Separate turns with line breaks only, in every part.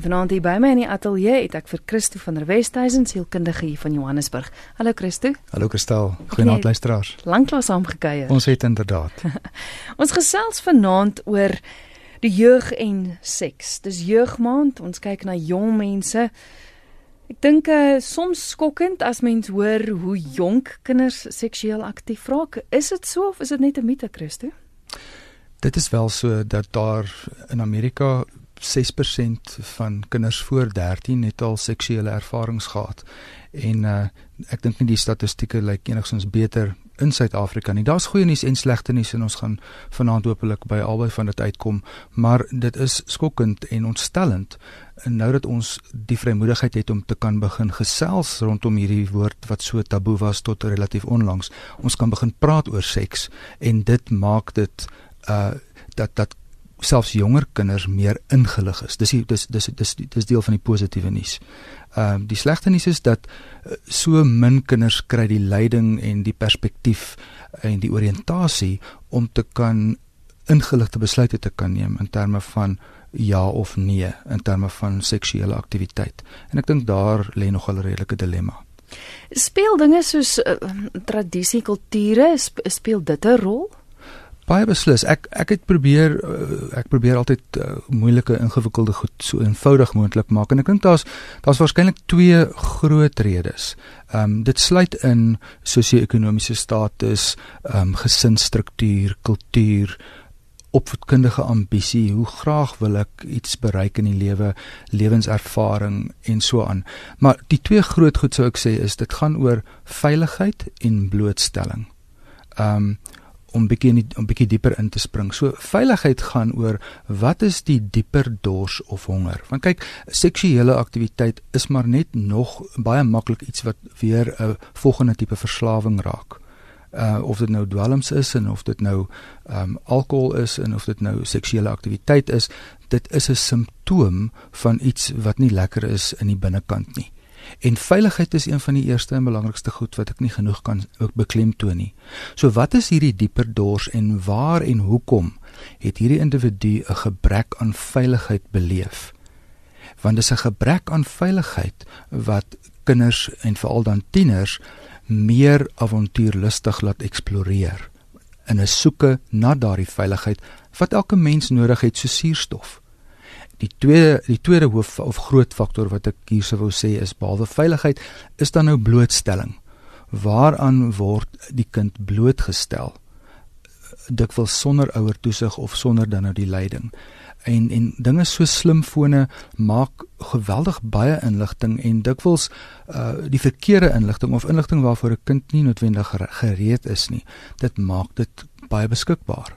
Vanaand hier by my in die ateljee het ek vir Christo van der Westhuizen, sielkundige hier van Johannesburg. Hallo Christo.
Hallo Kristel. Goeienaand luisteraars.
Lanklaas saamgekuier.
Ons het inderdaad.
ons gesels vanaand oor die jeug en seks. Dis jeugmaand. Ons kyk na jong mense. Ek dink uh, soms skokkend as mens hoor hoe jonk kinders seksueel aktief raak. Is dit so of is dit net 'n mite, Christo?
Dit is wel so dat daar in Amerika 6% van kinders voor 13 het al seksuele ervarings gehad. En uh ek dink nie die statistieke lyk enigstens beter in Suid-Afrika nie. Daar's goeie nuus en slegte nuus en ons gaan vanaand hopelik by albei van dit uitkom, maar dit is skokkend en ontstellend nou dat ons die vrymoedigheid het om te kan begin gesels rondom hierdie woord wat so taboe was tot relatief onlangs. Ons kan begin praat oor seks en dit maak dit uh dat dat selfs jonger kinders meer ingelig is. Dis dis dis dis dis deel van die positiewe nuus. Ehm uh, die slegte nuus is dat uh, so min kinders kry die leiding en die perspektief en die oriëntasie om te kan ingeligte besluite te kan neem in terme van ja of nee in terme van seksuele aktiwiteit. En ek dink daar lê nog 'n redelike dilemma.
Speel dinge soos uh, tradisie, kulture speel dit 'n rol?
Baie beslis. Ek ek het probeer uh, ek probeer altyd uh, moeilike ingewikkelde goed so eenvoudig moontlik maak en ek dink daar's daar's waarskynlik twee groot redes. Ehm um, dit sluit in sosio-ekonomiese status, ehm um, gesinsstruktuur, kultuur, opvoedkundige ambisie, hoe graag wil ek iets bereik in die lewe, lewenservaring en so aan. Maar die twee groot goed sou ek sê is dit gaan oor veiligheid en blootstelling. Ehm um, om bietjie om bietjie dieper in te spring. So veiligheid gaan oor wat is die dieper dors of honger? Want kyk, seksuele aktiwiteit is maar net nog baie maklik iets wat weer 'n volgende tipe verslawing raak. Uh of dit nou dwelms is en of dit nou ehm um, alkohol is en of dit nou seksuele aktiwiteit is, dit is 'n simptoom van iets wat nie lekker is in die binnekant nie. En veiligheid is een van die eerste en belangrikste goed wat ek nie genoeg kan beklemtoon nie. So wat is hierdie dieper dors en waar en hoekom het hierdie individu 'n gebrek aan veiligheid beleef? Want dis 'n gebrek aan veiligheid wat kinders en veral dan tieners meer avontuurlustig laat eksploreer in 'n soeke na daardie veiligheid wat elke mens nodig het so suurstof. Die tweede die tweede hoof of groot faktor wat ek hier sou wou sê is behalwe veiligheid is dan nou blootstelling. Waaraan word die kind blootgestel? Dikwels sonder ouer toesig of sonder dan nou die leiding. En en dinge so slimfone maak geweldig baie inligting en dikwels uh die verkeerde inligting of inligting waarvoor 'n kind nie noodwendig gereed is nie. Dit maak dit baie beskikbaar.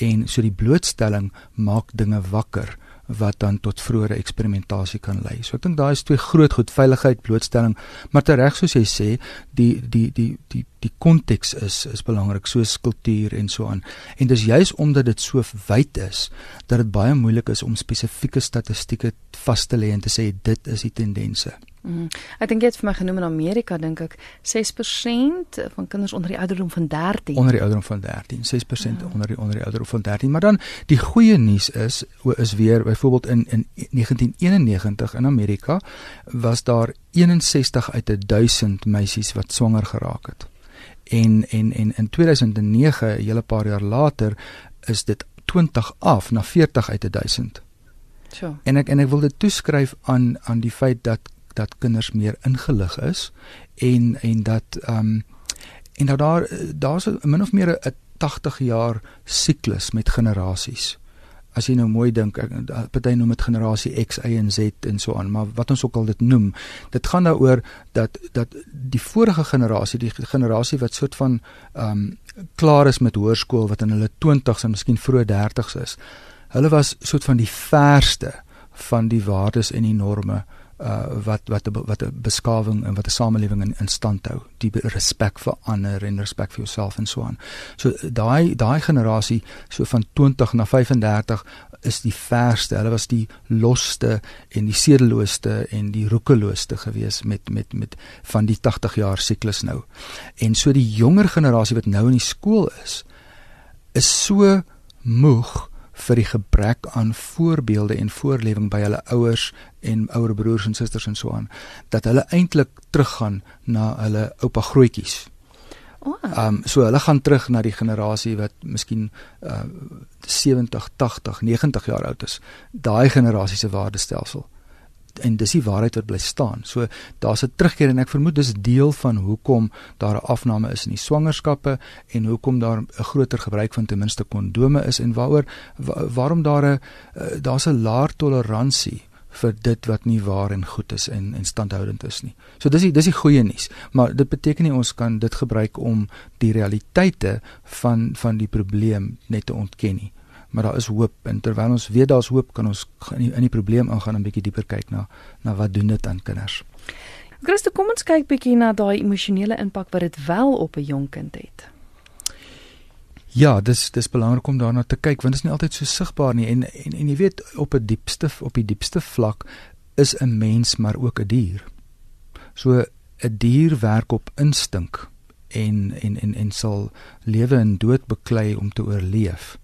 En so die blootstelling maak dinge wakker wat dan tot vroeëre eksperimentasie kan lei. So ek dink daai is twee groot goed, veiligheid, blootstelling, maar tereg soos jy sê, die die die die die konteks is is belangrik, soos kultuur en so aan. En dis juis omdat dit so wyd is dat dit baie moeilik is om spesifieke statistieke vas te lê en te sê dit is die tendense.
Mm. Ek dink jy het vir my genoem in Amerika dink ek 6% van kinders onder die ouderdom van 13.
Onder die ouderdom van 13, 6% ja. onder die onder die ouderdom van 13. Maar dan die goeie nuus is is weer byvoorbeeld in in 1991 in Amerika was daar 61 uit 1000 meisies wat swanger geraak het. En en en in 2009, 'n hele paar jaar later, is dit 20 af na 40 uit 1000. So. En ek en ek wil dit toeskryf aan aan die feit dat dat kinders meer ingelig is en en dat ehm um, en dat daar daar's min of meer 'n 80 jaar siklus met generasies. As jy nou mooi dink, party noem dit generasie X, Y en Z en so aan, maar wat ons ook al dit noem, dit gaan daaroor dat dat die vorige generasie, die generasie wat soort van ehm um, klaar is met hoërskool wat in hulle 20s en miskien vroeë 30s is. Hulle was soort van die verste van die waardes en die norme uh wat wat wat 'n beskawing en wat 'n samelewing in, in stand hou die respek vir ander en respek vir jouself en so aan. So daai daai generasie so van 20 na 35 is die verste. Hulle was die losste en die sedelooste en die roekelooste gewees met met met van die 80 jaar siklus nou. En so die jonger generasie wat nou in die skool is is so moeg vir die gebrek aan voorbeelde en voorlewing by hulle ouers en ouer broers en susters en so aan dat hulle eintlik teruggaan na hulle oupa grootjies. Ehm um, so hulle gaan terug na die generasie wat miskien uh 70, 80, 90 jaar oud is. Daai generasie se waardestelsel en dis die waarheid wat bly staan. So daar's 'n terugkeer en ek vermoed dis deel van hoekom daar 'n afname is in die swangerskappe en hoekom daar 'n groter gebruik van ten minste kondome is en waaroor wa, waarom daar 'n uh, daar's 'n laer toleransie vir dit wat nie waar en goed is en en standhoudend is nie. So dis die dis die goeie nuus, maar dit beteken nie ons kan dit gebruik om die realiteite van van die probleem net te ontken nie maar daar is hoop en terwyl ons weet daar's hoop kan ons in die, in die probleem ingaan en 'n bietjie dieper kyk na na wat doen dit aan kinders.
Christo, kom ons kyk bietjie na daai emosionele impak wat dit wel op 'n jong kind het.
Ja, dis dis belangrik om daarna te kyk want dit is nie altyd so sigbaar nie en en en jy weet op 'n diepste op die diepste vlak is 'n mens maar ook 'n dier. So 'n dier werk op instink en en en en sal lewe en dood beklei om te oorleef.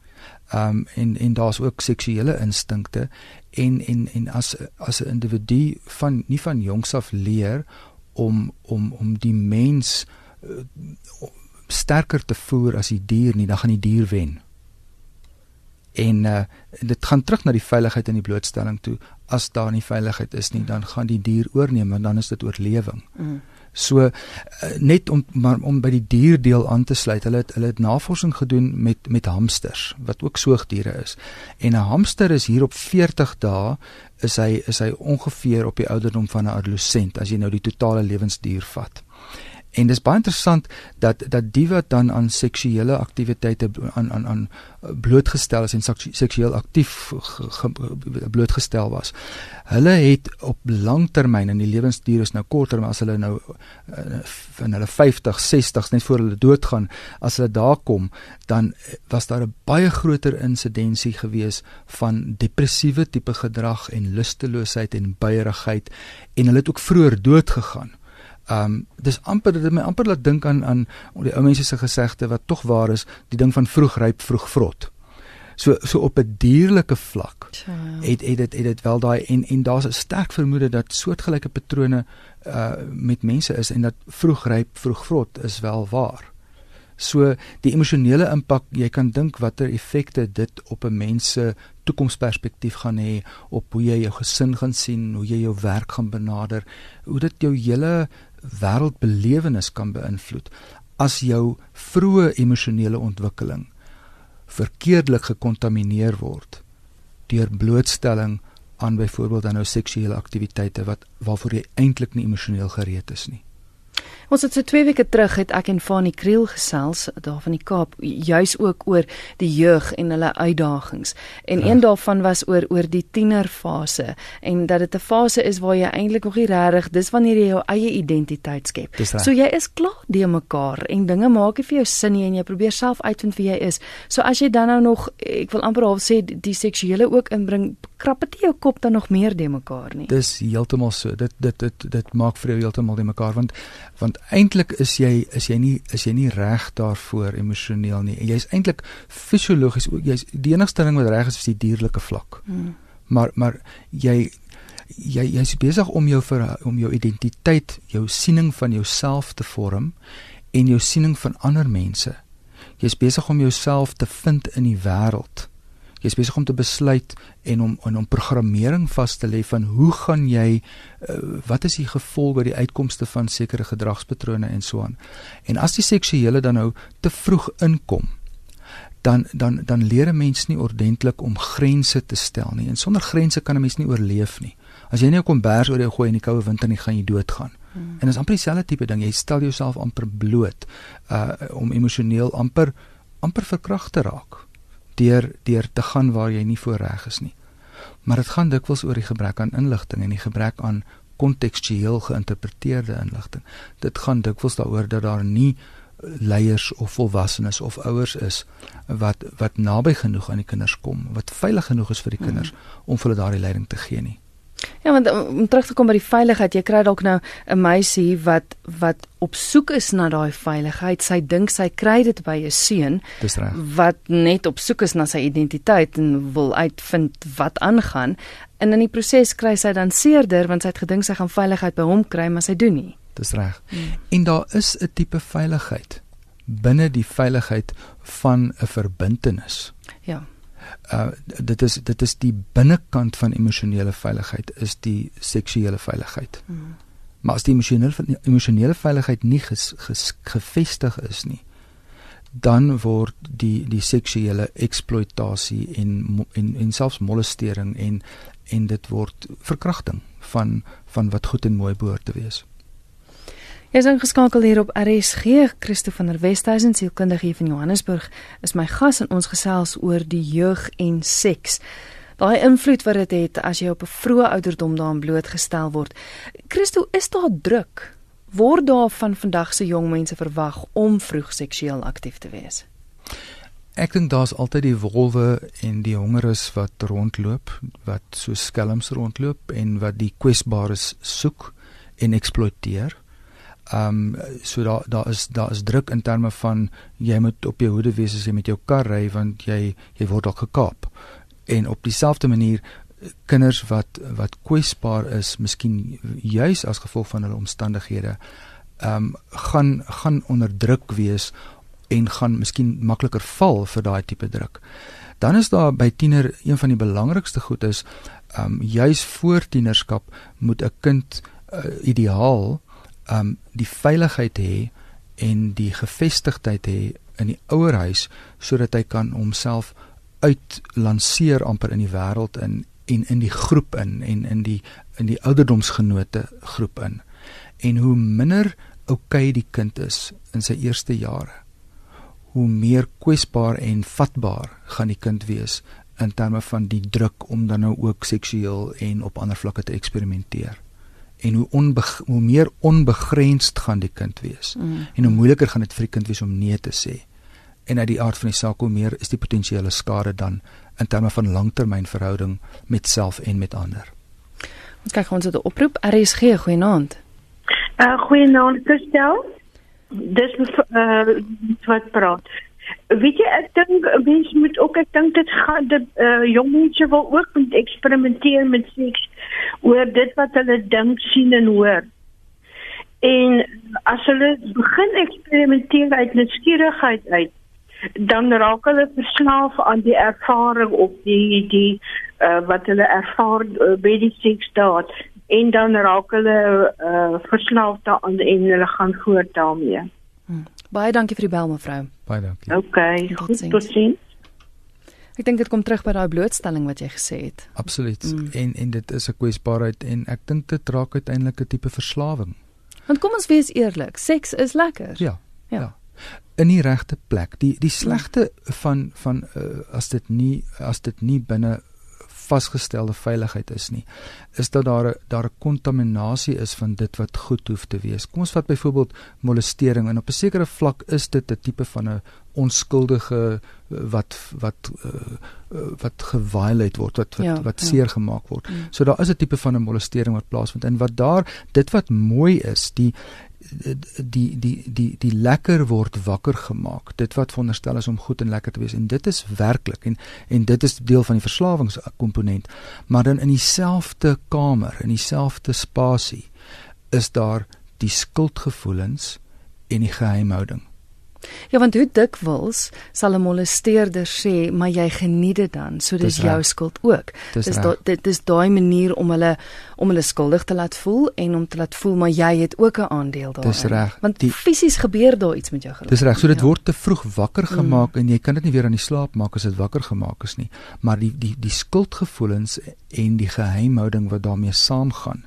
Ehm um, en en daar's ook seksuele instinkte en en en as as 'n individu van nie van jongs af leer om om om die mens uh, sterker te voer as die dier nie, dan gaan die dier wen. En uh, dit gaan terug na die veiligheid en die blootstelling toe. As daar nie veiligheid is nie, dan gaan die dier oorneem en dan is dit oorlewing. Mm. So uh, net om maar om by die dierdeel aan te sluit. Hulle het hulle het navorsing gedoen met met hamsters wat ook soogdiere is. En 'n hamster is hier op 40 dae is hy is hy ongeveer op die ouderdom van 'n adolescent as jy nou die totale lewensduur vat. En dis baie interessant dat dat die wat dan aan seksuele aktiwiteite aan aan aan blootgestel is en seksueel aktief blootgestel was. Hulle het op lang termyn in die lewensduur is nou korter maar as hulle nou van hulle 50, 60s net voor hulle doodgaan, as hulle daar kom, dan was daar 'n baie groter insidensie gewees van depressiewe tipe gedrag en lusteloosheid en buierigheid en hulle het ook vroeër dood gegaan. Um, dis amper dit my amper laat dink aan aan die ou mense se gesegde wat tog waar is, die ding van vroeg ryp vroeg vrot. So so op 'n dierlike vlak ja. het het dit het dit wel daai en en daar's 'n sterk vermoede dat soortgelyke patrone uh met mense is en dat vroeg ryp vroeg vrot is wel waar. So die emosionele impak, jy kan dink watter effekte dit op 'n mens se toekomsperspektief gaan hê op hoe jy jou gesin gaan sien, hoe jy jou werk gaan benader, hoe dit jou hele wêreldbelewenis kan beïnvloed as jou vroeë emosionele ontwikkeling verkeerdelik gekontamineer word deur blootstelling aan byvoorbeeld dan nou seksuele aktiwiteite wat waarvoor jy eintlik nie emosioneel gereed is nie.
Ons het so 2 weke terug het ek en Fanie Kriel gesels daar van die Kaap juis ook oor die jeug en hulle uitdagings. En ja. een daarvan was oor oor die tienerfase en dat dit 'n fase is waar jy eintlik nog nie regtig dis wanneer jy jou eie identiteit skep. So jy is klaar die mekaar en dinge maak nie vir jou sin nie en jy probeer self uitvind wie jy is. So as jy dan nou nog ek wil amper half sê die seksuele ook inbring, krap dit jou kop dan nog meer die mekaar nie.
Dis heeltemal so. Dit dit dit dit maak vir jou heeltemal die mekaar want want eintlik is jy is jy nie is jy nie reg daarvoor emosioneel nie. Jy's eintlik fisiologies jy's die enigste ding wat reg is is die dierlike vlak. Hmm. Maar maar jy jy jy's besig om jou vir om jou identiteit, jou siening van jouself te vorm en jou siening van ander mense. Jy's besig om jouself te vind in die wêreld jy's besig om te besluit en om en om programmering vas te lê van hoe gaan jy uh, wat is die gevolge die uitkomste van sekere gedragspatrone en so aan. En as die seksuele dan nou te vroeg inkom dan dan dan leer 'n mens nie ordentlik om grense te stel nie. En sonder grense kan 'n mens nie oorleef nie. As jy nie 'n kombers oor jou gooi in die koue winter nie, gaan jy doodgaan. Hmm. En dit is amper dieselfde tipe ding. Jy stel jouself amper bloot uh om emosioneel amper amper verkragt te raak deur deur te gaan waar jy nie voorreg is nie. Maar dit gaan dikwels oor die gebrek aan inligting en die gebrek aan kontekstueel geïnterpreteerde inligting. Dit gaan dikwels daaroor dat daar nie leiers of volwassenes of ouers is wat wat naby genoeg aan die kinders kom, wat veilig genoeg is vir die kinders mm. om vir hulle daardie leiding te gee nie.
Ja, want om terug te kom by die veiligheid, jy kry dalk nou 'n meisie wat wat op soek is na daai veiligheid. Sy dink sy kry dit by 'n seun. Wat net op soek is na sy identiteit en wil uitvind wat aangaan. En in die proses kry sy dan seerder want sy het gedink sy gaan veiligheid by hom kry, maar sy doen nie.
Dis reg. Hmm. En daar is 'n tipe veiligheid binne die veiligheid van 'n verbintenis.
Ja.
Uh dit is dit is die binnekant van emosionele veiligheid is die seksuele veiligheid. Hmm. Maar as die emosionele emosionele veiligheid nie ges, ges, gevestig is nie, dan word die die seksuele eksploitasie en en en selfs molestering en en dit word verkrachting van van wat goed en mooi behoort te wees.
Jy is ingeskakel hier op RSG. Christo van der Westhuizen, sielkundige hier van Johannesburg, is my gas en ons gesels oor die jeug en seks. Daai invloed wat dit het as jy op 'n vroeë ouderdom daaraan blootgestel word. Christo, is daar druk? Word daar van vandag se jong mense verwag om vroeg seksueel aktief te wees?
Ek dink daar's altyd die wolwe en die hongeres wat rondloop, wat so skelms rondloop en wat die kwesbares soek en eksploiteer. Ehm um, so daar daar is daar is druk in terme van jy moet op jou hoede wees as jy met jou kar ry want jy jy word dalk gekaap. En op dieselfde manier kinders wat wat kwesbaar is, miskien juis as gevolg van hulle omstandighede, ehm um, gaan gaan onder druk wees en gaan miskien makliker val vir daai tipe druk. Dan is daar by tiener een van die belangrikste goed is ehm um, juis voor tienerskap moet 'n kind uh, ideaal um die veiligheid hê en die gevestigdheid hê in die ouerhuis sodat hy kan homself uitlanseer amper in die wêreld in en in die groep in en in die in die ouderdomsgenote groep in. En hoe minder oukei die kind is in sy eerste jare, hoe meer kwesbaar en vatbaar gaan die kind wees in terme van die druk om dan nou ook seksueel en op ander vlakke te eksperimenteer en hoe onbe hoe meer onbegrensd gaan die kind wees mm. en hoe moeiliker gaan dit vir die kind wees om nee te sê en uit die aard van die saak hoe meer is die potensiële skade dan in terme van langtermynverhouding met self en met ander.
Ons kyk ons het 'n oproep RSG goeienaand.
Uh goeienaand Christel. Dis uh wat praat. Weet jy ek dink mense moet ook ek dink dit gaan die uh, jong mense wil ook moet eksperimenteer met seks oor dit wat hulle dink sien en hoor. En as hulle begin eksperimenteer uit nuuskierigheid uit dan raak hulle verslaaf aan die ervaring of die die uh, wat hulle ervaar uh, by die seks daad en dan raak hulle uh, verslaaf daaraan en hulle gaan voort daarmee.
Hmm. Baie dankie vir die bel mevrou.
Baie dankie.
Okay, goed tot sien.
Ek dink dit kom terug by daai blootstelling wat jy gesê het.
Absoluut. Mm. En en dit is 'n kwesbaarheid en ek dink dit raak uiteindelik 'n tipe verslawing.
Want kom ons wees eerlik, seks is lekker.
Ja. Ja. ja. In die regte plek. Die die slegte van van uh, as dit nie as dit nie binne vasgestelde veiligheid is nie is dat daar 'n daar 'n kontaminasie is van dit wat goed hoef te wees. Kom ons vat byvoorbeeld molestering en op 'n sekere vlak is dit 'n tipe van 'n onskuldige eh, wat wat uh, wat geviolate word wat wat, ja, wat ja. seer gemaak word. Ja. So daar is 'n tipe van 'n molestering wat plaasvind en wat daar dit wat mooi is, die die die die die lekker word wakker gemaak. Dit wat veronderstel is om goed en lekker te wees en dit is werklik en en dit is deel van die verslawingskomponent. Maar dan in dieselfde kamer, in dieselfde spasie is daar die skuldgevoelens en die geheimhouding.
Ja, want hoe dikwels sal 'n molesteerder sê, "Maar jy geniet dit dan, so dis, dis jou skuld ook."
Dis
dis da, dit is daai manier om hulle om hulle skuldig te laat voel en om te laat voel maar jy het ook 'n aandeel daarin.
Dis reg.
Want fisies gebeur daar iets met jou geloof.
Dis reg. So dit ja. word te vroeg wakker mm. gemaak mm. en jy kan dit nie weer aan die slaap maak as dit wakker gemaak is nie. Maar die die die skuldgevoelens en die geheimhouding wat daarmee saamgaan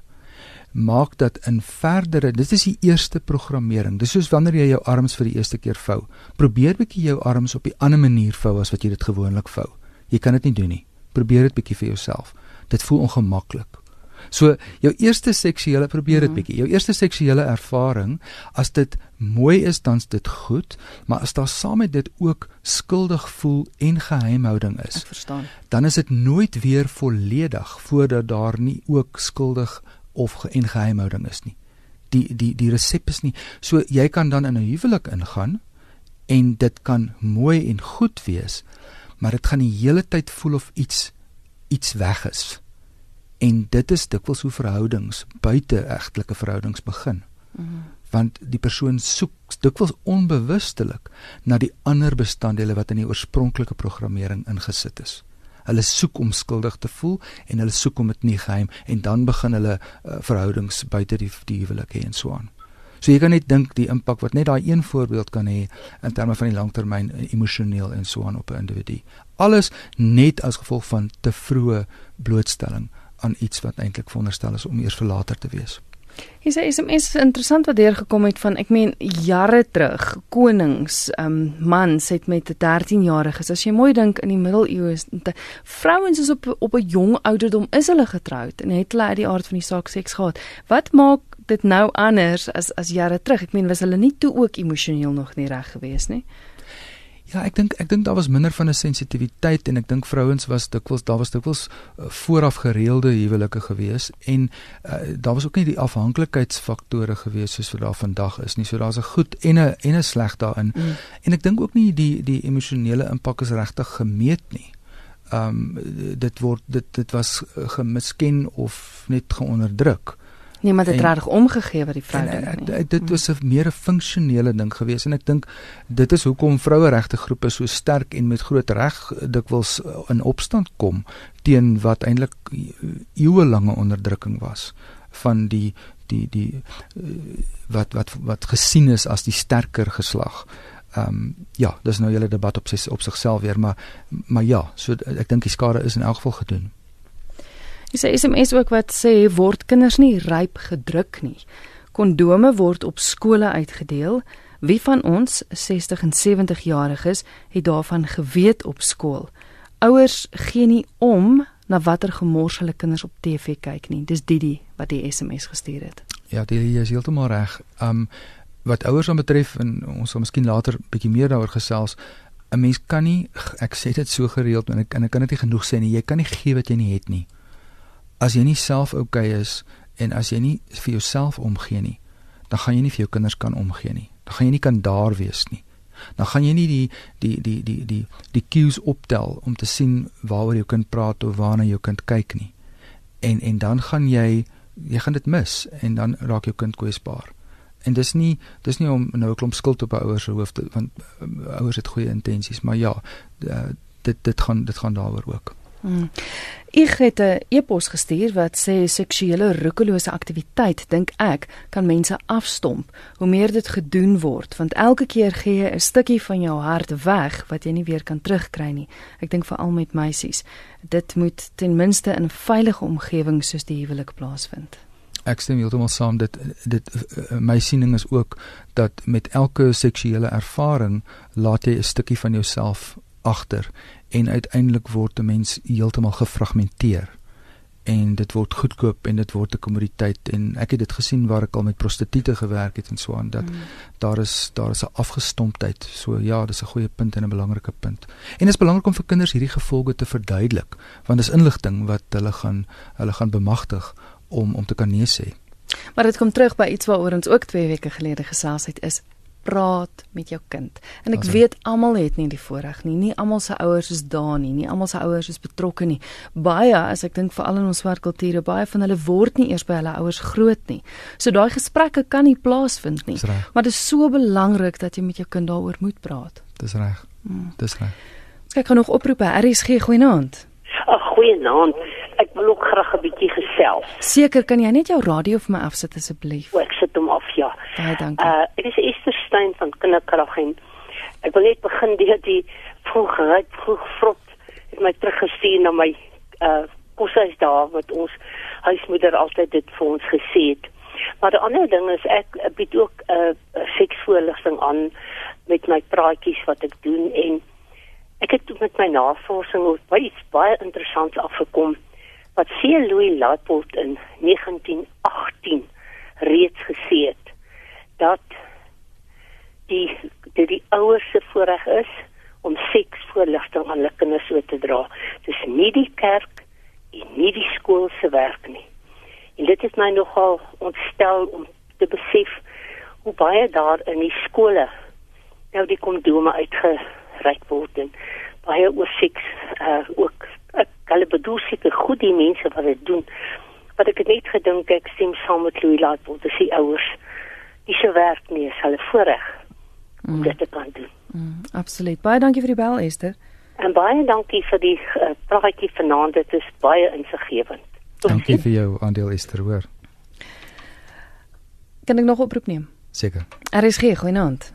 maak dat in verdere dit is die eerste programmering. Dis soos wanneer jy jou arms vir die eerste keer vou. Probeer bietjie jou arms op 'n ander manier vou as wat jy dit gewoonlik vou. Jy kan dit nie doen nie. Probeer dit bietjie vir jouself. Dit voel ongemaklik. So jou eerste seksuele probeer dit
Mhm.
bietjie. Jou eerste seksuele ervaring, as dit mooi is, dan's dit goed, maar as daar saam met dit ook skuldig voel en geheimhouding is,
Ek verstaan.
dan is dit nooit weer volledig voordat daar nie ook skuldig of ge en geheimhouding is nie. Die die die resep is nie. So jy kan dan in 'n huwelik ingaan en dit kan mooi en goed wees, maar dit gaan die hele tyd voel of iets iets weg is. En dit is dikwels hoe verhoudings, buite egtelike verhoudings begin.
Mhm.
Want die persoon soek dikwels onbewustelik na die ander bestanddele wat in die oorspronklike programmering ingesit is. Hulle soek om skuldig te voel en hulle soek om dit nie geheim en dan begin hulle uh, verhoudings buite die die huwelik hê en so aan. So jy kan net dink die impak wat net daai een voorbeeld kan hê in terme van die langtermyn eh, emosioneel en so aan op 'n individu. Alles net as gevolg van te vroeë blootstelling aan iets wat eintlik veronderstel is om eers vir later te wees.
Hier sê SMS interessant wat deurgekom het van ek meen jare terug konings um mans het met 'n 13-jariges as jy mooi dink in die middeleeue is vrouens is op op 'n jong ouderdom is hulle getroud en het hulle uit die aard van die saak seks gehad. Wat maak dit nou anders as as jare terug? Ek meen was hulle nie toe ook emosioneel nog nie reg geweest nie?
Ja, ek dink ek dink daar was minder van 'n sensitiwiteit en ek dink vrouens was dikwels daar was dikwels uh, vooraf gereelde huwelike gewees en uh, daar was ook nie die afhanklikheidsfaktore gewees soos wat daar vandag is nie. So daar's 'n goed en 'n en 'n sleg daarin.
Mm.
En ek dink ook nie die die emosionele impak is regtig gemeet nie. Ehm um, dit word dit dit was uh, gemisken of net geonderdruk.
Niemand het
En-
regtig omgegee wat die vrou
En
dink
ek,
nie.
ek, dit was 'n meer 'n funksionele ding gewees en ek dink dit is hoekom vroueregte groepe so sterk en met groot reg dikwels uh, in opstand kom teen wat eintlik eeuelange onderdrukking was van die die die uh, wat wat wat gesien is as die sterker geslag. Ehm um, ja, dis nou 'n hele debat op sy op sigself weer, maar maar ja, so ek dink die skade is in elk geval gedoen.
Dis 'n SMS ook wat sê word kinders nie ryp gedruk nie. Kondome word op skole uitgedeel. Wie van ons 60 en 70 jariges het daarvan geweet op skool? Ouers gee nie om na watter gemors hulle kinders op TV kyk nie. Dis Didi wat die SMS gestuur het.
Ja, jy is heeltemal reg. Um wat ouers aan betref en ons sal miskien later bietjie meer daaroor gesels. 'n Mens kan nie ek sê dit so gereeld en ek en ek kan dit nie genoeg sê nie. Jy kan nie gee wat jy nie het nie. As jy nie self oukei okay is en as jy nie vir jouself omgee nie, dan gaan jy nie vir jou kinders kan omgee nie. Dan gaan jy nie kan daar wees nie. Dan gaan jy nie die die die die die die cues optel om te sien waaroor jou kind praat of waarna jou kind kyk nie. En en dan gaan jy jy gaan dit mis en dan raak jou kind kwesbaar. En dis nie dis nie om nou 'n klomp skuld op ouers se hoof te want um, ouers het goeie intensies, maar ja, uh, dit dit gaan dit gaan daaroor ook.
Hmm. Ek het 'n e-pos gestuur wat sê seksuele roekelose aktiwiteit dink ek kan mense afstomp hoe meer dit gedoen word want elke keer gee jy 'n stukkie van jou hart weg wat jy nie weer kan terugkry nie. Ek dink veral met meisies. Dit moet ten minste in 'n veilige omgewing soos die huwelik plaasvind.
Ek stem heeltemal saam dit dit uh, my siening is ook dat met elke seksuele ervaring laat jy 'n stukkie van jouself agter en uiteindelik word 'n mens heeltemal gefragmenteer en dit word goedkoop en dit word 'n kommoditeit en ek het dit gesien waar ek al met prostituie gewerk het en so aan dat
Mm.
daar is daar is 'n afgestomptheid. So ja, dis 'n goeie punt en 'n belangrike punt. En dit is belangrik om vir kinders hierdie gevolge te verduidelik want dis inligting wat hulle gaan hulle gaan bemagtig om om te kan nee sê.
Maar dit kom terug by iets waaroor ons ook 2 weke gelede gesels het is praat met jou kind. En ek weet almal het nie die voorreg nie. Nie almal se ouers is daar nie. Nie almal se ouers is betrokke nie. Baie, as ek dink veral in ons swart kulture, baie van hulle word nie eers by hulle ouers groot nie. So daai gesprekke kan nie plaasvind nie.
Dis.
Maar dit is so belangrik dat jy met jou kind daaroor moet praat.
Dis reg.
Mm.
Dis reg.
Ons kyk gou nog oproepe. RSG goeienaand.
Ag, goeienaand. Ek wil ook graag 'n bietjie gesels.
Seker kan jy net jou radio vir my afsit asseblief.
O, ek sit hom af.
Baie dankie.
Uh, ek is Esther Stein van Kinderkrag en ek wil net begin deur die vroeg ryp vroeg vrot het my teruggestuur na my uh koshuis daar wat ons huismoeder altyd dit vir ons gesê het. Maar die ander ding is ek bied ook 'n uh, seksvoorligting aan met my praatjies wat ek doen en ek het met my navorsing op baie baie interessants afgekom wat C. Louis Laatpold in 1918 reeds gesê het dat die dit die ouers se voorreg is om seksvoorligting aan hulle kinders oor te dra. Dis nie die kerk en nie die skool se werk nie. En dit het my nogal ontstel om te besef hoe baie daar in die skole nou die kondome uitgereik word en baie oor seks uh, ook ek hulle bedoel seker goed die mense wat dit doen. Wat ek het net gedink ek stem saam met Louis Laatpold, dis die ouers. Dis se werk nie, is hulle voorreg om mm. dit te kan doen.
Mm, absoluut. Baie dankie vir die bel Esther.
En baie dankie vir die uh, praatjie vanaand. Dit is baie insiggewend.
Dankie vir jou aandeel Esther, hoor.
Kan ek nog oproep neem?
Seker.
Er is geen goeienaand.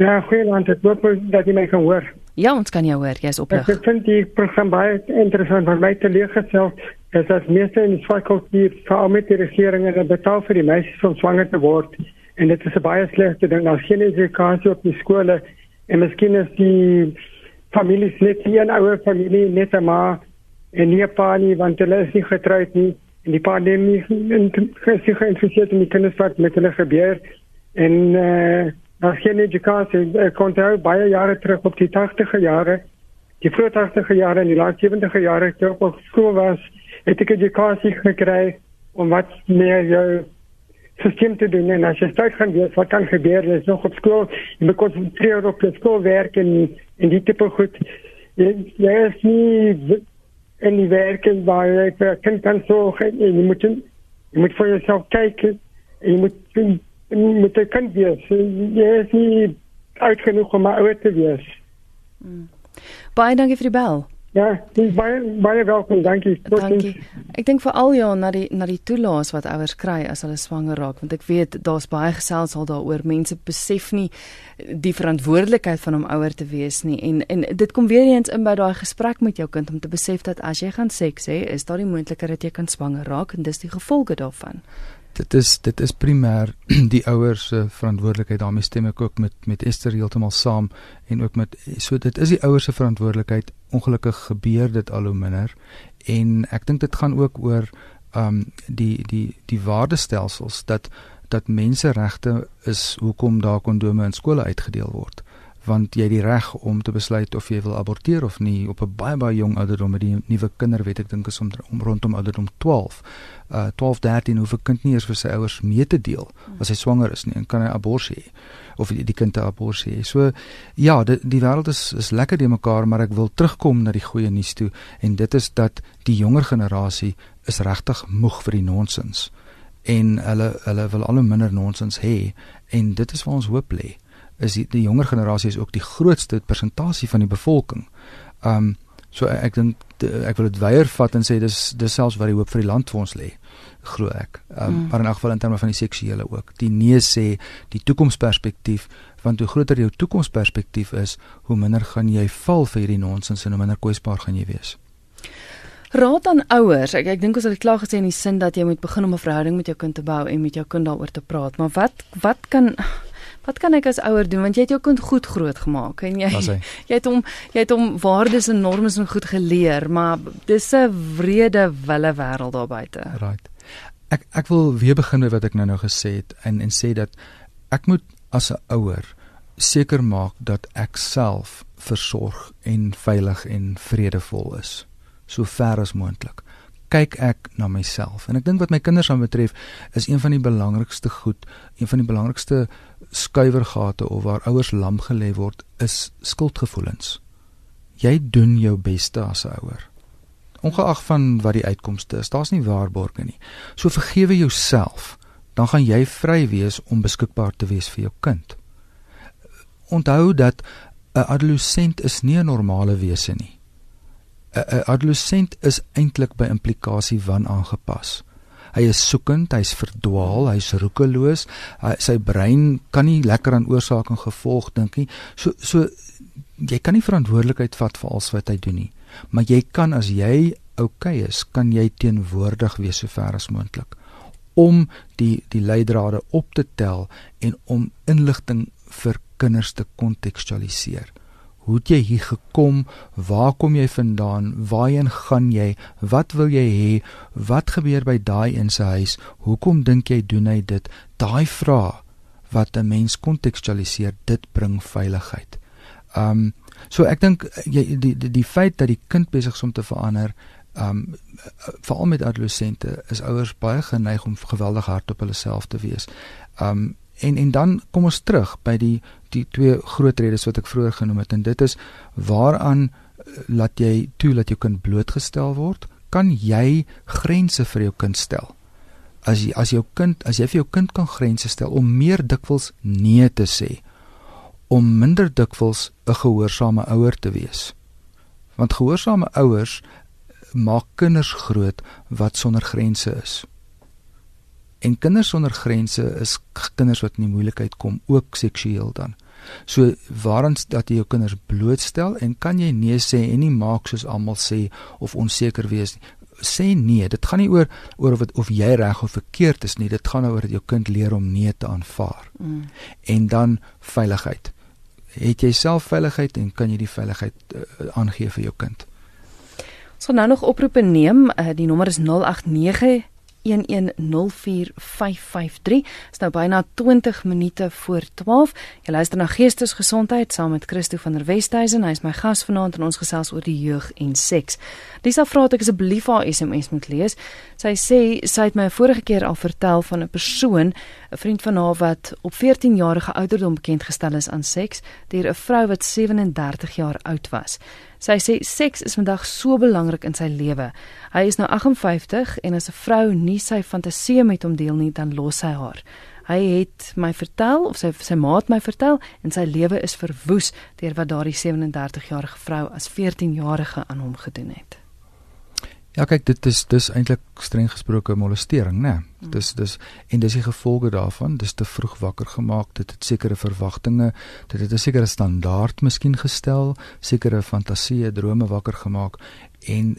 Ja, goeienaand. Ek hoop dat jy my kan hoor.
Ja, ons kan jou hoor. Jy's oplig.
Ek vind die program baie interessant want my teleurgestel is dat meeste in die fakulteit veral met die regering en betaal vir die meisies om swanger te word en dit is 'n baie slegte ding. Daar's geen edukasie op die skole en miskien is die families net nie 'n ouer familie net 'n ma en nie 'n pa nie want hulle is nie getroud nie en die pa neem nie gesig geïnteresseerd in die kinders wat met hulle gebeur en eh uh, daar's geen edukasie. Ek kon daar baie jare terug op die 80e jare die vroeë 80e jare en die laat 70e jare toe ek op skool was, het ek edukasie gekry om wat meer jou systeem te doen. En as jy start gaan weet wat kan gebeur? Is nog op skool en moet konsentreer op die skoolwerk en en die tipe goed. Jy, jy is nie in die werk en waar jy vir kind kan sorg en jy moet jy moet vir jouself kyk en jy moet jy moet jy kan wees jy is nie uitgenoeg om ouer te wees
mm. baie dankie vir die bel
Ja, dis baie baie welkom, dankie.
Dankie. Ek dink veral ja na die na die toelaas wat ouers kry as hulle swanger raak, want ek weet daar's baie gesels al daaroor. Mense besef nie die verantwoordelikheid van om ouer te wees nie en en dit kom weer eens in by daai gesprek met jou kind om te besef dat as jy gaan seks hê, is daar die moontlikheid dat jy kan swanger raak en dis die gevolge daarvan
dit is dit is primêr die ouers se verantwoordelikheid daarmee stem ek ook met met Esther heeltemal saam en ook met so dit is die ouers se verantwoordelikheid. Ongelukkig gebeur dit al hoe minder en ek dink dit gaan ook oor um die die die waardestelsels dat dat menseregte is hoekom daar kondome in skole uitgedeel word want jy het die reg om te besluit of jy wil aborteer of nie. Op 'n baie baie jong ouderdom met die nuwe kinderwet ek dink is om, om rondom ouderdom 12 uh 12 13 hoef 'n kind nie eers vir sy ouers mee te deel as hy swanger is nie en kan hy abortus hê of die, die kind 'n abortus hê. So ja die, die wêreld is is lekker die mekaar maar ek wil terugkom na die goeie nuus toe en dit is dat die jonger generasie is regtig moeg vir die nonsens en hulle hulle wil al hoe minder nonsens hê en dit is waar ons hoop lê is die, die jonger generasie is ook die grootste persentasie van die bevolking. Um so ek, dink ek wil dit weier vat en sê dis dis selfs wat die hoop vir die land vir ons lê glo ek. Um mm. maar in elk geval in terme van die seksuele ook. Die nee sê die toekomsperspektief want hoe groter jou toekomsperspektief is, hoe minder gaan jy val vir hierdie nonsens en hoe minder kwesbaar gaan jy wees.
Raad aan ouers. Ek ek dink ons het dit klaar gesê in die sin dat jy moet begin om 'n verhouding met jou kind te bou en met jou kind daaroor te praat. Maar wat wat kan Wat kan ek as ouer doen want jy het jou kind goed groot gemaak en jy jy het hom jy het hom waardes en normes en goed geleer maar dis 'n wrede wille wêreld daar buite.
Right. Ek ek wil weer begin met wat ek nou nou gesê het en en sê dat ek moet as 'n ouer seker maak dat ek self versorg en veilig en vredevol is so ver as moontlik kyk ek na myself en ek dink wat my kinders aan betref is een van die belangrikste goed een van die belangrikste skuiwergate of waar ouers lam gelê word is skuldgevoelens. Jy doen jou beste as 'n ouer. Ongeag van wat die uitkomste is, daar's nie waarborge nie. So vergewe jouself, dan gaan jy vry wees om beskikbaar te wees vir jou kind. Onthou dat 'n adolescent is nie 'n normale wese nie. 'n Adolescent is eintlik by implikasie van aangepas. Hy is soekend, hy's verdwaal, hy's roekeloos. Hy, sy brein kan nie lekker aan oorsaak en gevolg dink nie. So so jy kan nie verantwoordelikheid vat vir alles wat hy doen nie. Maar jy kan as jy okay is, kan jy teenwoordig wees so ver as moontlik om die die leidrade op te tel en om inligting vir kinders te kontekstualiseer. Hoe het jy hier gekom? Waar kom jy vandaan? Waarheen gaan jy? Wat wil jy hê? Wat gebeur by daai in sy huis? Hoekom dink jy doen hy dit? Daai vrae wat 'n mens kontekstualiseer, dit bring veiligheid. Um so ek dink jy die, die die feit dat die kind besig is om te verander, um veral met adolessente, is ouers baie geneig om geweldig hard op hulle self te wees. Um en en dan kom ons terug by die die twee groot redes wat ek vroeër genoem het en dit is waaraan laat jy toe dat jou kind blootgestel word? Kan jy grense vir jou kind stel? as jy as jou kind as jy vir jou kind kan grense stel om meer dikwels nee te sê om minder dikwels 'n gehoorsame ouer te wees want gehoorsame ouers maak kinders groot wat sonder grense is en kinders sonder grense is kinders wat in die moeilikheid kom ook seksueel dan So waaraan dat jy jou kinders blootstel en kan jy nee sê en nie maak soos almal sê of onseker wees nie sê nee. Dit gaan nie oor oor of het, of jy reg of verkeerd is nie. Dit gaan oor dat jou kind leer om nee te aanvaar. Mm. En dan veiligheid. Het jy self veiligheid en kan jy die veiligheid uh, aangee vir jou kind?
Ons gaan nou nog oproepe neem. Uh, die nommer is 089 0891104553. Dit is nou byna 20 minute voor 12. Jy luister na Geestesgesondheid saam met Christo van der Westhuizen. Hy is my gas vanaand en ons gesels oor die jeug en seks. Lisa vra dat ek asseblief haar SMS moet lees. Sy sê sy het my vorige keer al vertel van 'n persoon, 'n vriend van haar wat op 14 jarige ouderdom bekend gestel is aan seks deur 'n vrou wat 37 jaar oud was. Sy sê seks is vandag so belangrik in sy lewe. Hy is nou 58 en as 'n vrou nie sy fantasie met hom deel nie, dan los hy haar. Hy het my vertel of sy sy maat my vertel en sy lewe is verwoes deur wat daardie 37-jarige vrou as 14-jarige aan hom gedoen het.
Ja kyk dit is dis eintlik streng gesproke molestering nê. Nee. Dis dis en dis die gevolge daarvan, dis te vroeg wakker gemaak, dit het sekere verwagtinge, dit het 'n sekere standaard miskien gestel, sekere fantasieë, drome wakker gemaak en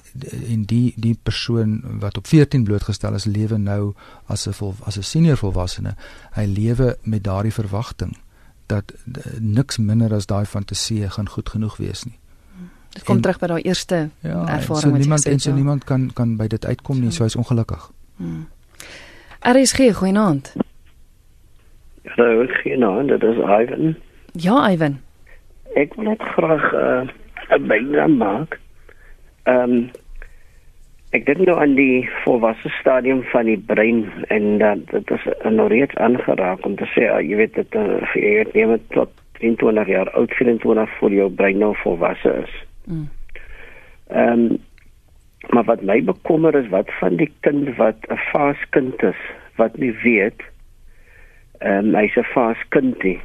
en die die persoon wat op 14 blootgestel is lewe nou as 'n vol, as 'n senior volwassene, hy lewe met daardie verwagting dat niks minder as daai fantasieë gaan goed genoeg wees nie.
Dit kom en, terug by daai eerste ja, ervaring
wat jy niemand en so ja. niemand kan kan by dit uitkom nie, so hy's ongelukkig. Hmm.
RSG goeienaand.
Hallo, goeienaand, dit is Ivan.
Ja, Ivan.
Ek wil net graag uh, 'n uh, bydrae maak. Ehm um, ek dink nou aan die volwasse stadium van die brein en dat uh, dit is nou reeds aangeraak om te sê uh, jy weet dit uh, jy weet neem dit tot 23 jaar oud 24 voor jou brein nou volwasse is. Mm. Ehm um, maar wat my bekommer is wat van die kind wat 'n faaskind is wat nie weet ehm um, hy's 'n faaskindie.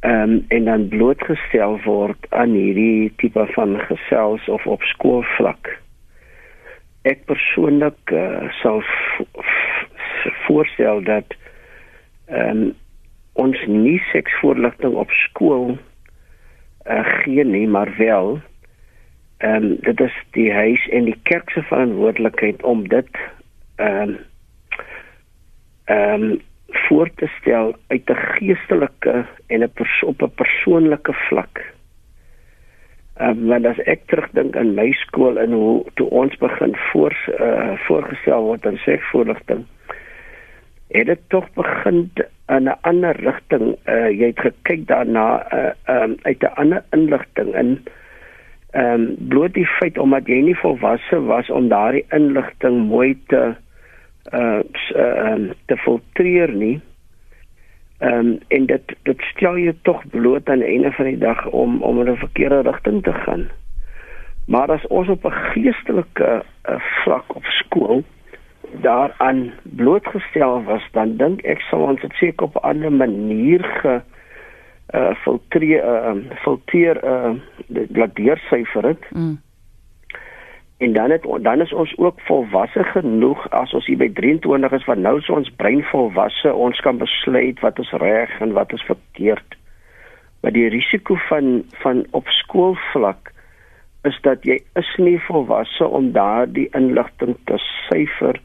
Ehm um, en dan blootgestel word aan hierdie tipe van gesels of op skoolvlak. Ek persoonlik uh, sal voorstel dat ehm um, ons nie seksvoorligting op skool uh, gee nie, maar wel ehm um, dit is die huis en die kerk se verantwoordelikheid om dit ehm um, ehm um, voor te stel uit 'n geestelike en 'n op 'n persoonlike vlak. Ehm um, want as ek terugdink aan my skool en hoe toe ons begin voor uh, voorgestel word in seksvoorligting het dit tog begin in 'n ander rigting. Uh jy het gekyk daarna uh um, uit 'n ander inligting in ehm um, bloot die feit omdat jy nie volwasse was om daardie inligting mooi te uh um, te filtreer nie. Ehm um, en dit dit stel jou tog bloot aan die einde van die dag om om in 'n verkeerde rigting te gaan. Maar as ons op 'n geestelike uh, vlak op skool daaraan blootgestel was, dan dink ek sou ons dit seker op 'n ander manier ge uh filtreer uh filteer uh laat deursyfer dit. Mm. En dan het dan is ons ook volwasse genoeg as ons hier by 23 is wat nou so ons brein volwasse, ons kan besluit wat is reg en wat is verkeerd. Maar die risiko van van op skoolvlak is dat jy is nie volwasse om daardie inligting te syfer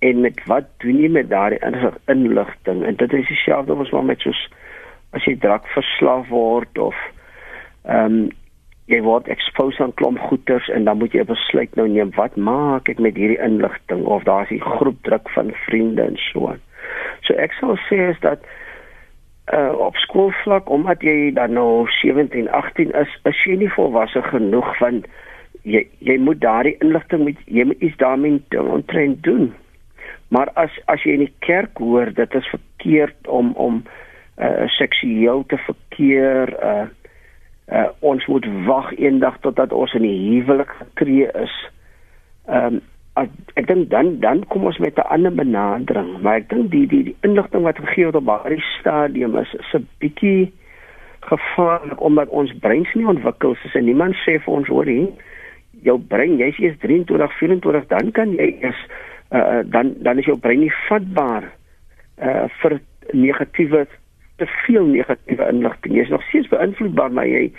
en met wat doen jy met daardie inligting en dit is dieselfde as wat met soos as jy drak verslaaf word of Ehm um, jy word exposed aan klomp goeters en dan moet jy besluit nou neem wat maak ek met hierdie inligting of daar's 'n groep druk van vriende en so aan. So ek sal sê is dat uh op skoolvlak omdat jy dan nou 17, 18 is, is jy nie volwasse genoeg van jy jy moet daardie inligting met jy moet iets daarmee doen doen. Maar as as jy in die kerk hoor dit is verkeerd om om uh seksueel te verkeer uh uh ons moet wag eendag totdat ons in die huwelik getree is. Um, ek dink dan dan kom ons met 'n ander benadering, maar ek dink die die die inligting wat gegee word op daardie stadium is is 'n bietjie gevaarlik omdat ons breins nie ontwikkel is en niemand sê vir ons hoor hier jou brein jy's eers 23 24 dan kan jy is uh, dan dan is jou brein nie vatbaar uh, vir negatiewe te veel negatiewe inligting jy's nog steeds beïnvloedbaar maar jy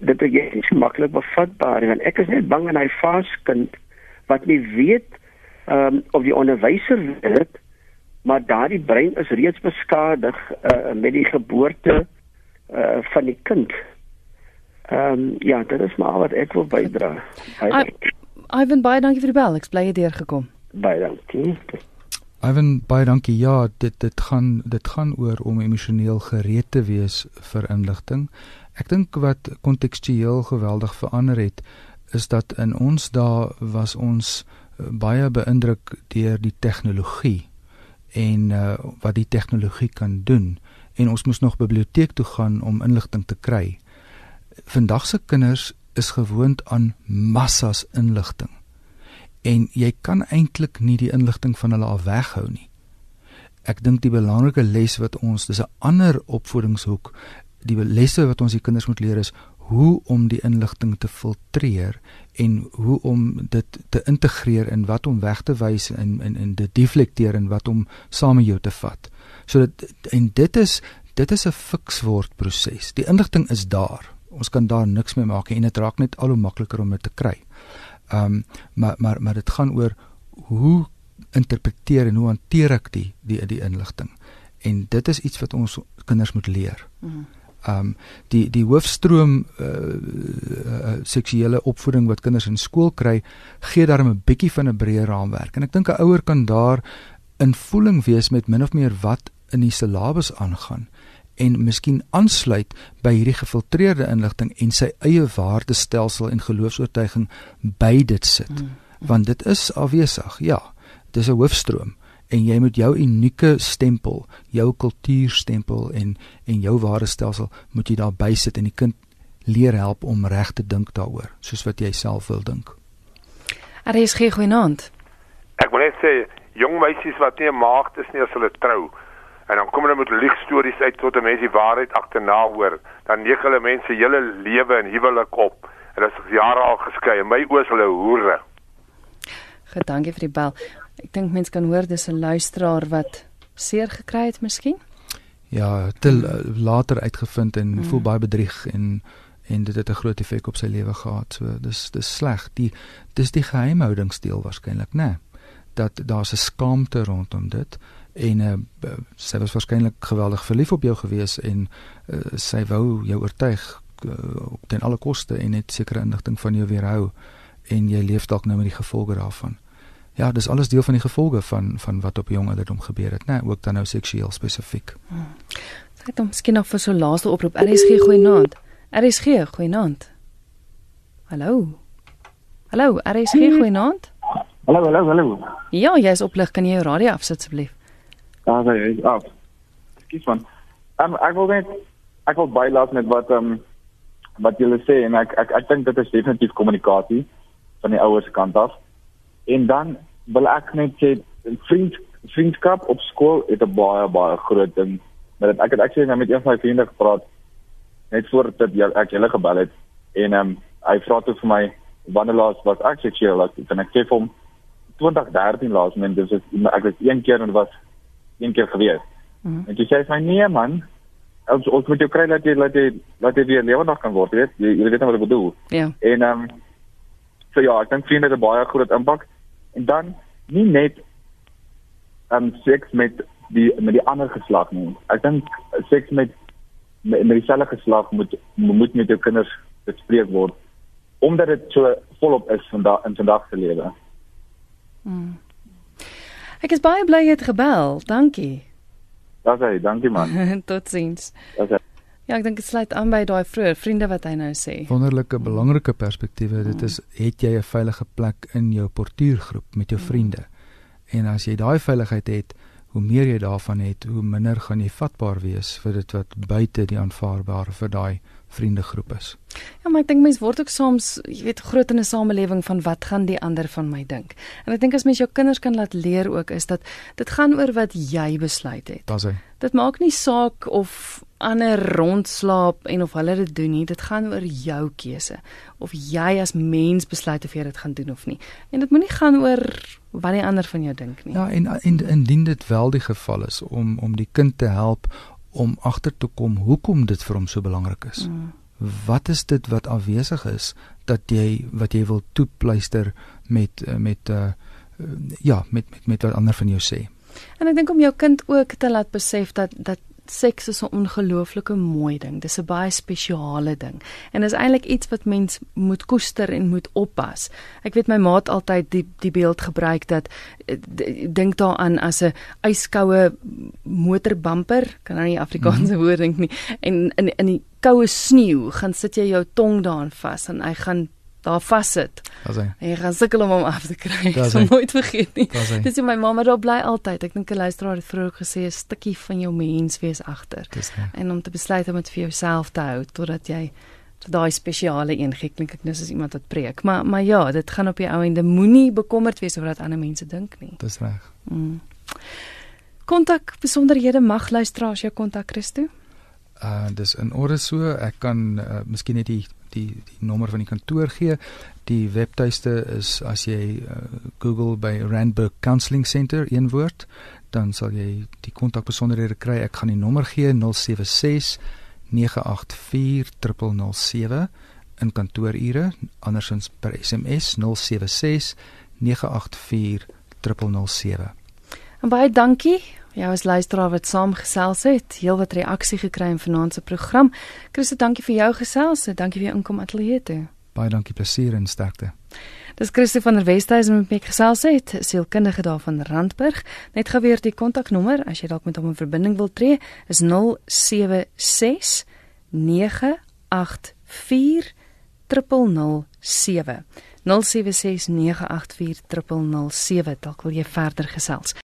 dit is nie so maklik bevatbaar en ek is net bang en hy vaskind wat nie weet ehm um, of die onderwyser weet maar daardie brein is reeds beskadig uh, met die geboorte uh, van die kind. Ehm um, ja, dit is maar wat ek wil bydra.
Ivan baie dankie vir die bel. Ek bly jy deur gekom.
Baie dankie.
Ivan baie dankie. Ja, dit dit gaan dit gaan oor om emosioneel gereed te wees vir inligting. Ek dink wat kontekstueel geweldig verander het is dat in ons dae was ons uh, baie beïndruk deur die tegnologie en uh, wat die tegnologie kan doen en ons moes nog biblioteek toe gaan om inligting te kry. Vandag se kinders is gewoond aan massas inligting. En jy kan eintlik nie die inligting van hulle af weghou nie. Ek dink die belangrike les wat ons dis 'n ander opvoedingshoek, die lesse wat ons die kinders moet leer is hoe om die inligting te filtreer en hoe om dit te integreer in wat om weg te wys en in in dit deflekteer en wat om saam met jou te vat. So dit en dit is dit is 'n fiksword proses. Die inligting is daar. Ons kan daar niks mee maak en dit raak net al hoe makliker om dit te kry. Ehm um, maar maar maar dit gaan oor hoe interpreteer en hoe hanteer ek die die die inligting. En dit is iets wat ons kinders moet leer. Mm -hmm ehm um, die die hoofstroom uh, uh, seksuele opvoeding wat kinders in skool kry gee daarom 'n bietjie van 'n breë raamwerk en ek dink 'n ouer kan daar in voeling wees met min of meer wat in die syllabus aangaan en miskien aansluit by hierdie gefiltreerde inligting en sy eie waardestelsel en geloofs-oortuiging by dit sit mm, want dit is afwesig ja dis 'n hoofstroom en jy moet jou unieke stempel, jou kultuurstempel en en jou waardestelsel moet jy daar bysit en die kind leer help om reg te dink daaroor, soos wat jy self wil dink.
Er is geen goeienaand.
Ek wil net sê jong meisies wat nie 'n maagd is nie as hulle trou en dan kom hulle met liegstories uit tot 'n mens die waarheid agterna hoor, dan neek hulle mense hele lewe en huwelik op. En dit is jare al geskei en my oos hulle hoere.
Gedankie vir die bel. Ek dink mense kan hoor dis 'n luisteraar wat seer gekry het miskien.
Ja, te later uitgevind en mm. voel baie bedrieg en en dit het 'n groot effek op sy lewe gehad. So dis dis sleg. Die dis die geheimhoudingsteel waarskynlik, né? Nee, dat daar's 'n skaamte rondom dit en uh, sy was waarskynlik geweldig verlief op jou gewees en uh, sy wou jou oortuig uh, ten alle koste en net sekere inligting van jou weerhou en jy leef dalk nou met die gevolge daarvan ja, dis alles deel van die gevolge van van wat op jong ouderdom gebeur het, né, nee, ook dan nou seksueel spesifiek. Hmm.
Ek dink miskien nog vir so laaste oproep. RSG goeienaand. RSG goeienaand. Hallo. Hallo, RSG goeienaand.
Hallo, hallo, hallo.
Ja, jy's oplig, kan jy jou radio afsit asseblief?
Ja, sy is af. Skiet man. Um, ek wil net ek wil bylaat met wat ehm um, wat julle sê en ek ek ek dink dit is definitief kommunikasie van die ouers kant af. En dan wil ek net sê vriend vriendskap op skool het 'n baie baie groot ding. Maar ek het actually nou met een van my vriende gepraat net voor dat jy ek hulle gebel het en ehm um, hy vra toe vir my wanneer laas was ek seksueel laat en ek sê vir hom 2013 laas men dis ek het een keer en dit was een keer gewees. Mm -hmm. En jy sê my nee man ons ons moet jou kry dat jy dat jy dat jy weer lewendig kan word weet jy jy weet wat ek bedoel.
Ja.
En ehm um, so ja ek dink vriende het 'n baie groot impak en dan nie net um seks met die met die ander geslag nie. Ek dink seks met met, met dieselfde geslag moet moet met jou kinders bespreek word omdat dit so volop is vandag in vandag se lewe.
Mm. Ek is baie bly jy het gebel. Dankie.
Dis hy, dankie man.
Totsiens.
Dis hy.
Ja, ek dink dit sluit aan by daai vroeë vriende wat hy nou sê.
Wonderlike belangrike perspektiewe. Dit is het jy 'n veilige plek in jou portuïergroep met jou vriende. En as jy daai veiligheid het, hoe meer jy daarvan het, hoe minder gaan jy vatbaar wees vir dit wat buite die aanvaarbare vir daai vriendegroep is.
Ja, maar ek dink mense word ook soms, jy weet, groot in 'n samelewing van wat gaan die ander van my dink. En ek dink as mens jou kinders kan laat leer ook is dat dit gaan oor wat jy besluit het.
Daar's hy.
Dit maak nie saak of ander rondslaap en of hulle dit doen nie. Dit gaan oor jou keuse of jy as mens besluit of jy dit gaan doen of nie. En dit moenie gaan oor wat die ander van jou dink nie.
Ja, en en indien dit wel die geval is om om die kind te help om agter te kom hoekom dit vir hom so belangrik is. Mm. Wat is dit wat afwesig is dat jy wat jy wil toepluister met met uh ja, met met met wat ander van jou sê.
En ek dink om jou kind ook te laat besef dat dat seks is 'n ongelooflike mooi ding. Dis 'n baie spesiale ding. En is eintlik iets wat mens moet koester en moet oppas. Ek weet my maat altyd die die beeld gebruik dat eh, dink daaraan as 'n yskoue motorbumper, kan nou nie Afrikaanse mm. woord dink nie. En in in die koue sneeu gaan sit jy jou tong daarin vas en hy gaan daar vassit. En jy gaan sukkel om hom af te kry. Ek sal nooit vergeet nie.
Dis
hoe my mamma daar bly altyd. Ek dink 'n luisteraar het vroeër gesê 'n stukkie van jou mens wees agter. En om te besluit om dit vir jouself te hou totdat jy daai spesiale een gee klink ek nes as iemand wat preek. Maar maar ja, dit gaan op die ou ende moenie bekommerd wees oor wat ander mense dink nie.
Dis reg.
Mm. Kontak besonderhede mag luisteraars jou kontak Christo.
Uh dis in orde so. Ek kan uh, miskien net die die die nommer van die kantoor gee. Die webtuiste is as jy uh, Google by Randburg Counselling Center een woord, dan sal jy die kontakbesonderhede kry. Ek gaan die nommer gee 076 984 007 in kantoorure, andersins per SMS 076 984 007.
En baie dankie Jy as luisteraar wat saamgesels het, heelwat reaksie gekry in vanaand se program. Christo, dankie vir jou gesels. Dankie vir jou inkom ateljee toe.
Baie dankie, plesier en sterkte.
Dis Christo van der Westhuizen met my gesels het, sielkundige daar van Randburg. Net gou weer die kontaknommer as jy dalk met hom in verbinding wil tree, is 076 984 076 984 007 dalk wil jy verder gesels